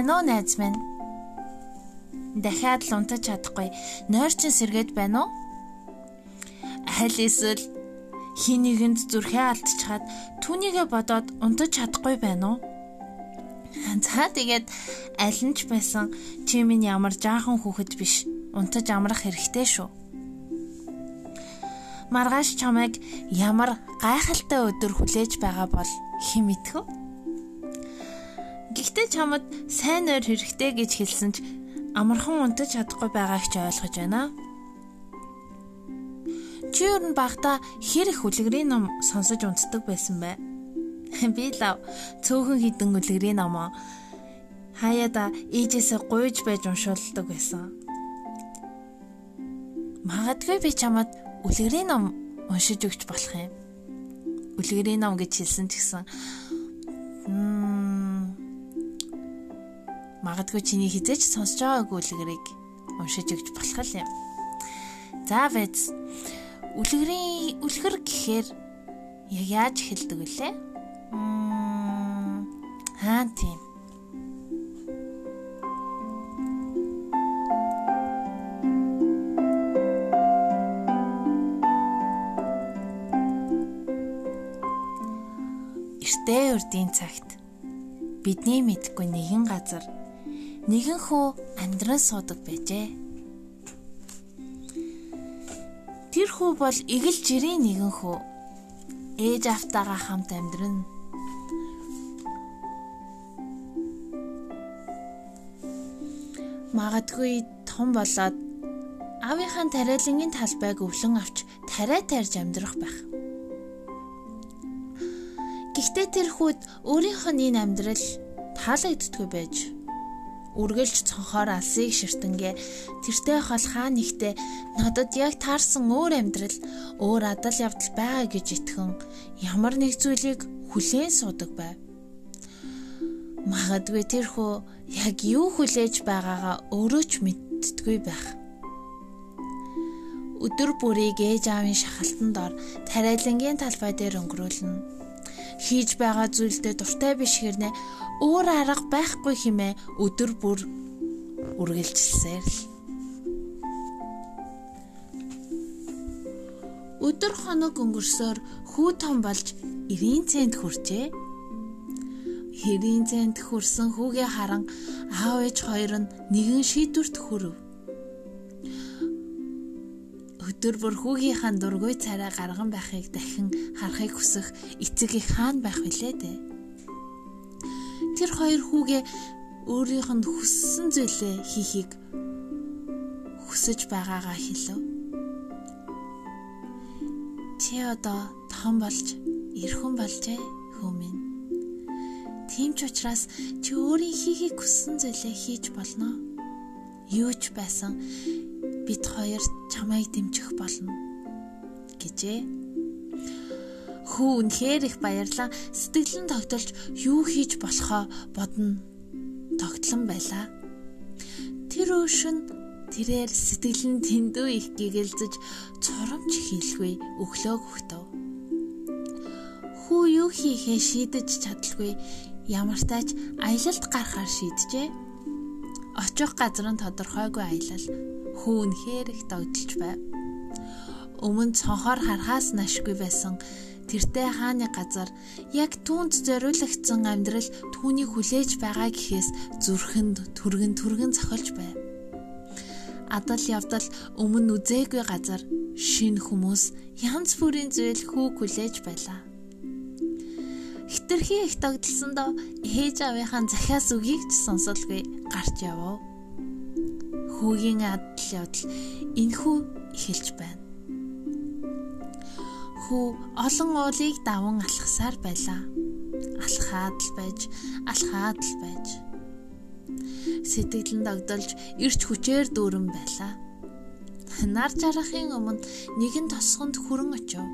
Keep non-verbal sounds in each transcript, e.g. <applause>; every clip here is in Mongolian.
Сайн уу найз минь? Дахиад л унтаж чадахгүй нойрчин сэргээд байна уу? Аль эсвэл хин нэгэнд зүрхээ алдчихад түүнийгээ бодоод унтаж чадахгүй байна уу? За тэгээд аль нь ч байсан чи минь ямар жаахан хүүхэд биш унтаж амрах хэрэгтэй шүү. Маргааш чамайг ямар гайхалтай өдөр хүлээж байгаа бол хэн мэдхв? Гэхдээ чамд сайн нойр хэрэгтэй гэж хэлсэн ч амархан унтаж чадахгүй байгааг ч ойлгож байна. Чи юу н багта хэр их үлгэрийн ном сонсож унтдаг байсан бэ? <laughs> Би лав цөөхөн хідэн үлгэрийн ном хаяада ээжээсээ гуйж байж уншуулдаг байсан. Магадгүй би чамд үлгэрийн ном уншиж өгч болох юм. Үлгэрийн ном гэж хэлсэн ч гэсэн магадгүй чиний хизээч сонсож байгаагүй үлгэрийг уншиж өгч болох юм. За байц. Үлгэрийн үлгэр гэхээр яг яаж эхэлдэг вүлээ? Аа тийм. Эртээ урдын цагт бидний мэдгүй нэгэн газар нэгэн хүү амьдран суудаг байжээ. Тэр хүү бол игэл жирийн нэгэн хүү. Ээж автагаа хамт амьдран. Магадгүй том болоод аавынхаа тариалангийн талбайг өвлөн авч тариа тарьж амьдрах байх. Гэхдээ тэр хүүд өөрийнх нь энэ амьдрал таалагддаггүй байж үргэлж цонхоор алсыг ширтэнгээ тэртэй хол хаа нэгтээ надад яг таарсан өөр амьдрал өөр адал явдал байгаа гэж итгэн ямар нэг зүйлийг хүлээн суудаг байв. Магадгүй тэрхүү яг юу хүлээж байгаагаа өөрөө ч мэддэггүй байх. Өдөр бүрийг ээж аавын шахалтанд ор тариалангийн талбай дээр өнгөрүүлнэ хийж байгаа зүйлдээ дуртай биш хэрнээ өөр арга байхгүй хэмээн өдөр бүр үргэлжилсээр л. Өдөр хоног өнгөрсөөр хүү том болж 90 цент хүрчээ. 90 цент хүрсэн хүүгээ харан аав ээж хоёр нь нэгэн шийдвэрт хүрэв өдөр бүр хүүгийнхаа дургүй царай гарган байхыг дахин харахыг хүсэх эцэг их хаана байх вүлээ дээ. Тэр хоёр хүүгээ өөрийнх нь хүссэн зүйлээ хийхийг хүсэж байгаагаа хэлв. Чи одоо том болж эрхэн болжээ минь. Тийм ч учраас чи өөрийн хийхийг хүссэн зүйлээ хийж болно. Юу ч байсан бид хоёр чамайг дэмжих болно гэжээ. Хүү үнэхээр их баярлаа. Сэтгэлэн тогтолж юу хийж болохоо бодно. Тогтлон байлаа. Тэр өшин тэрээр сэтгэлэн тэндүү их гэгэлзэж цоромж хийлгүй өглөө хөхтөв. Хүү юу хийхээ шийдэж чадалгүй ямар тач аялалд гарахаар шийджээ. Очих газар нь тодорхойгүй аялал хүүн хээр их догдолж байв. Өмнө цонхоор харахаас нашгүй байсан тэртэй хааны газар яг түүнд зориулагдсан амьдрал түүний хүлээж байгаа гэхээс зүрхэнд түргэн түргэн цохолж байв. Адал явдал өмнө үзээгүй газар шин хүмүүс янз бүрийн зүйл хүүг хүлээж байлаа. Хитрхи их тогтолсондоо ээж авийнхаа захиас үгийг ч сонсолгүй гарч явав хүүгийн адал явдал энхүү эхэлж байна. Хүү олон уулыг даван алхасаар байлаа. Алхаад л байж, алхаад л байж. Сэтгэл нь догдолж, ирч хүчээр дүүрэн байлаа. Нар жарахын өмнө нэгэн тосгонд хүрэн очив.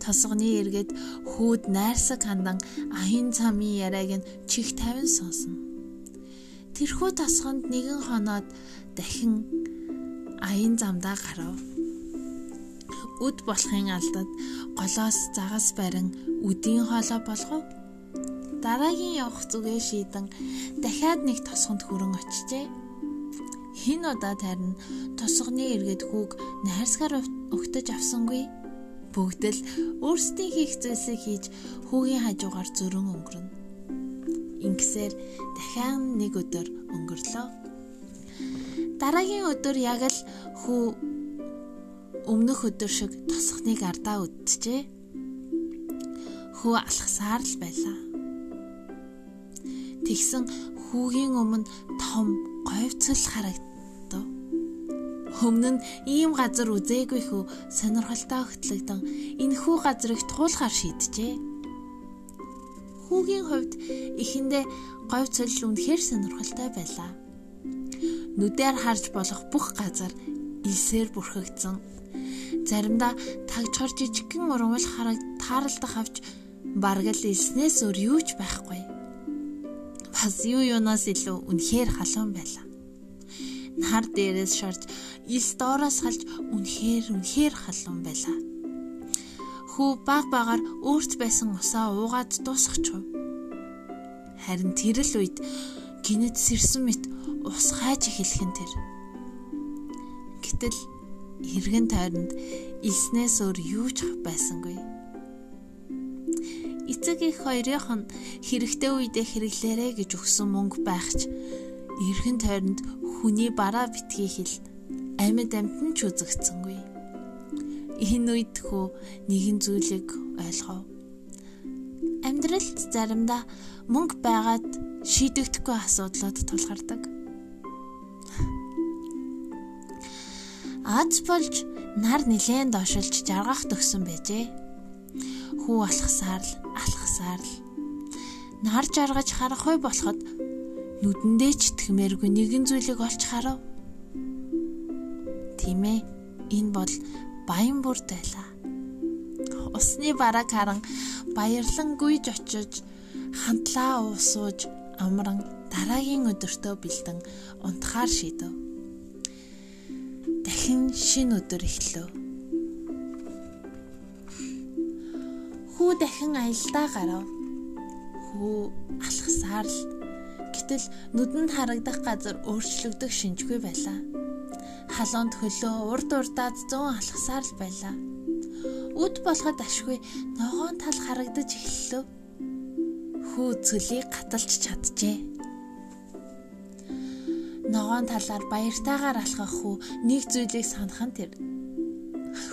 Тосгоны эргээд хүүд найрсаг хандан аян цамын яриаг нь чих тавин сонсно. Тэрхүү тосгонд нэгэн хоноод дахин аян замдаа гарав. Үд болохын алдад голоос загас барин үдийн хоолой болгов. дараагийн явах зүгээ шийдэн дахиад нэг тосгонд хүрэн очижээ. Хин удаа тарин тосгоны эргээд хүүг найрсгаар өгтөж авсангүй. Бүгд л өөрсдийн хийх зүйлсийг хийж хүүгийн хажуугаар зөрөн өнгөрнө. Ингэсээр дахиад нэг өдөр өнгөрлөө. Дараагийн өдөр яг л хүү өмнөх өдөр шиг тосхныг ардаа үдчихэ. Хүү алхасаар л байлаа. Тэгсэн хүүгийн өмнө том говьцол харагдав. Өмнө нь ийм газар үзээгүй хүү сонирхолтой хөтлөгдөн энэ хүү газрыг туулахар шийджээ. Хүүгийн хувьд эхэндээ говьцол үнэхээр сонирхолтой байлаа. Нүдээр харж болох бүх газар илсээр бүрхэгдсэн. Заримдаа тагчхор жижигхэн ургамал хараг тааралдах авч бараг л илснээс өөр юу ч байхгүй. Бас юу юунаас илүү үнэхээр халуун байлаа. Нар дээрээс шорж ил доороос халж үнэхээр үнэхээр халуун байлаа. Хүү баг багаар өөрт байсан усаа уугаад дуусгачихв. Харин тэр л үед гинэд сэрсэн мэт ус хайж эхэлхэн тэр. Гэтэл эргэн тойронд илснээс өөр юу ч байсангүй. Эцэг их хоёрынх нь хэрэгтэй үедээ хэрэглээрэ гэж өгсөн мөнгө байхч эргэн тойронд хүний бараа битгий хэл амьд амтан ч үзэгцэнгүй. Энэ үед хөө нэгэн зүйлийг ойлгов. Амьдралд заримдаа мөнгө байгаад шийдэгдэхгүй асуудлууд тулгардаг. Аз болж нар нилээн доошилж жаргах төгсөн байжээ. Хүү алхасаар л алхасаар л нар жаргаж харахгүй болоход нүдэндээ ч итгэмээргүй нэгэн зүйлийг олж харав. Тийм ээ. Энэ бол баян бүрд байлаа. Усны бараг харан баярлан гүйж очиж хамтлаа уусууж амран дараагийн өдөртөө бэлдэн унтахаар шийдэв дахин шин өдөр эхлэв. Хүү дахин аялдаа гарав. Хүү алхасаар л гэтэл нүдэнд харагдах газар өөрчлөгдөх шинжгүй байлаа. Халуунд хөлөө урд урдаад зүүн алхасаар л байлаа. Үд болоход ашгүй ногоон тал харагдаж эхэллээ. Хүү цөлийг гаталж чаджээ ногоон талаар баяртайгаар алхах хүү нэг зүйлийг санах нь тэр.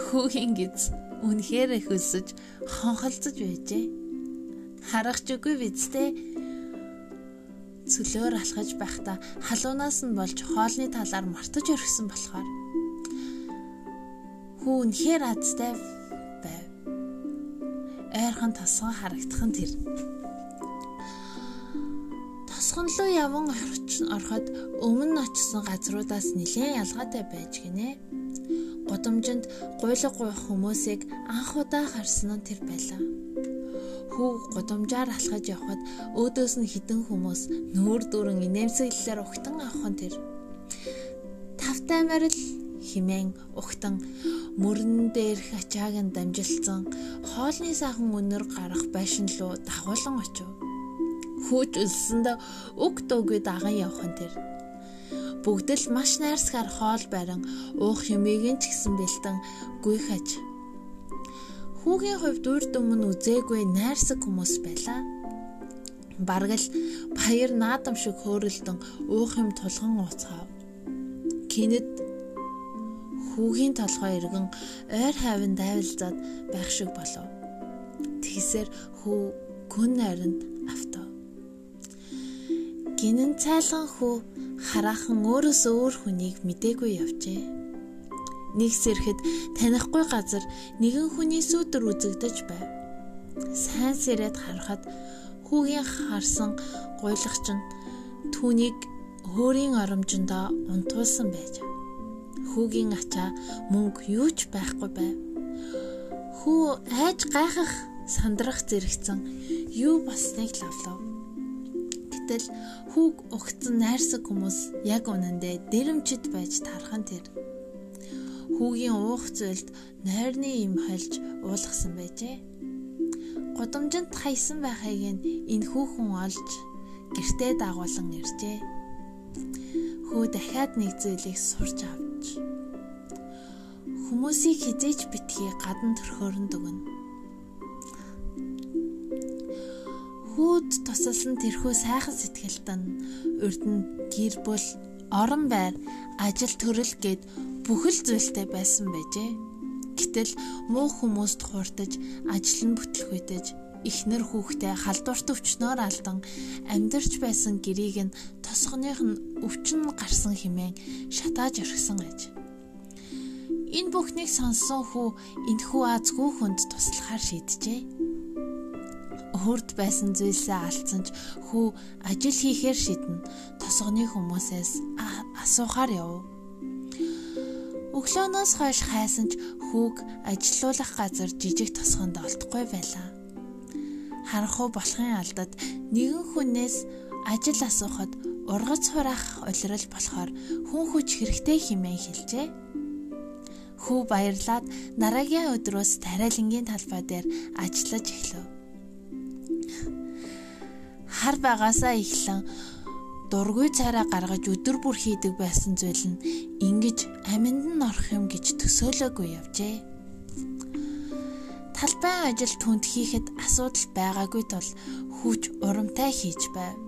Хүүгийн гиз үнэхээр их өсөж хонхолцож байжээ. Харах ч үгүй бидтэй. Цөлөөр алхаж байхдаа халуунаас нь болж хоолны талаар мартаж өргсөн болохоор хүү үнэхээр азтай байв. Ойрхон тосгон харагдах нь тэр босгонлоо яван ороход өмнө очсон газруудаас нэлээд ялгаатай байж гинэ. Годомжинд гуйлга гуйх хүмүүсийг анх удаа харсан нь тэр байлаа. Хүү годомжаар алхаж явхад өөдөөс нь хідэн хүмүүс нүүр дүүрэн инээмсэглэлээр ухтан авах нь тэр. Тавтай марил химэн ухтан мөрөн дээрх ачааг нь дамжилсан хоолны сайхан өнөр гарах байшин руу дагуулan очив хөөж өлсөндөө уг дуугүй даган явах нь тэр. Бүгд л маш найрсгаар хоол барин уух юмыг нь ч гэсэн бэлтэн гүйхэж. Хүүгийн хувьд урд өмнө үзээгүй найрсаг хүмүүс байлаа. Бараг л баяр наадам шиг хөөрөлдөн уух юм тулган ууцгаав. Кенэд хүүгийн толгой иргэн ойр хавин дайвалзаад байх шиг болов. Тэгсээр хүү гүн найранд автав гинэн цайлган хүү хараахан өөрөөс өөр хүнийг мдээгүй явжээ. Нэг сэрхэд танихгүй газар нэгэн хүний сүүдэр үзэгдэж байв. Сайн сэрээд харахад хүүгийн харсан гуйлагч нь түүнийг өөрийн оромжондоо унтуулсан байж. Хүүгийн ачаа мөнгө юу ч байхгүй байв. Хүү айж гайхах сандрах зэрэгцэн юу болсныг лавлав Гэтэл хүүг өгцөн найрсаг хүмүүс яг үнэндээ дэрэмчд байж тархан тэр. Хүүгийн уух зүйлд нойрны юм хольж уулгасан байжээ. Гудамжинд хаясан байхыг нь энэ хүүхэн олж гэртээ дагуулan иржээ. Хүү дахиад нэг зүйлийг сурч авч хүмүүсийг хизээч битгий гадна төрхөөрн дүгнэ. Хүүд тусалсан тэрхүү сайхан сэтгэлд нь урд нь гэр бүл, орон байр, ажил төрөл гээд бүхэл зүйлтэй байсан байжээ. Гэтэл муу хүмүүст хууртаж, ажил нь бүтлгүйдэж, ихнэр хүүхдээ халдварт өвчнөөр алдан амьдарч байсан гэрийг нь тосгоных нь өвчин гарсан хэмээн шатааж орхисон аж. Энэ бүхнийг сонссон хүү энэхүү азгүй хүнд туслахаар шийджээ. Хурд байсан зүйлсээ алдсан ч хүү ажил хийхээр шийднэ. Тосгоны хүмүүсээс асуухаар яв. Өглөөнөөс хойш хайсан ч хүүг ажилуулах газар жижиг тосгонд олдохгүй байлаа харанхуй болохын алдад нэгэн хүнээс ажил асуухад ургац хураах улирал болохоор хүн хүч хэрэгтэй хэмээн хэлжээ. Хүү баярлаад дараагийн өдрөөс тариалангийн талбай дээр ажиллаж эхлэв. Хар багасаа эхлэн дургүй цараа гаргаж өдөр бүр хийдэг байсан зүйл нь ингэж аминд нь орох юм гэж төсөөлөөгүй явжээ талбай ажил түнд хийхэд асуудал байгаагүй тул хүч урамтай хийж байв.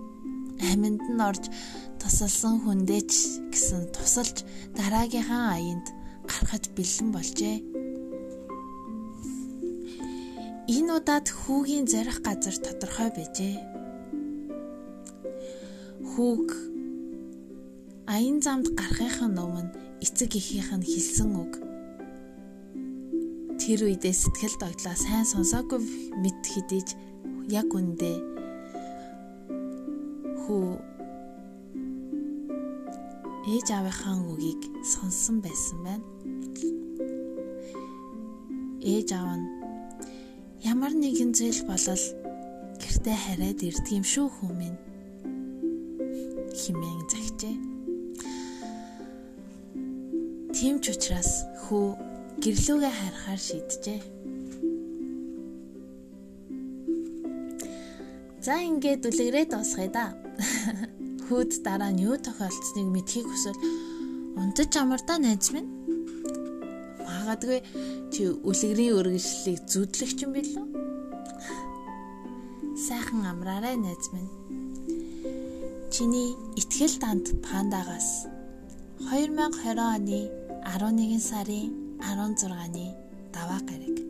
Аминд нь орж тусалсан хүндээч гэсэн тусалж дараагийнхаа аянд гарахад бэлэн болжээ. Энэ удаад хүүгийн зарих газар тодорхой байжээ. Хүүг аян замд гарахынхаа өмнө эцэг эхийнх нь хэлсэн үг. Тэр үедээ сэтгэл догтлоо сайн сонсоогүй мэд хідэж яг үндэ. Хүү ээж аавынхаа үгийг сонссон байсан байна. Ээж аав нь ямар нэгэн зүйл болол гэртээ хараад ирдэг юм шүү хүмүүс химэн загчээ. Тийм ч учраас хүү гэрлүүгээ харахаар шийджээ. За ингээд үлгэрээ дуусгая да. <laughs> Хүүд дараа нь юу тохиолдсныг мэдхийг хүсвэл унтаж амардаа найз минь. Магадгүй чи үлгэрийн үргэлжлэлийг зүудлэх юм билүү? <laughs> Сайхан амраарай найз минь. Чиний итгэл данд пандагаас. 2020 оны 11 сарын 16-ны даваа гараг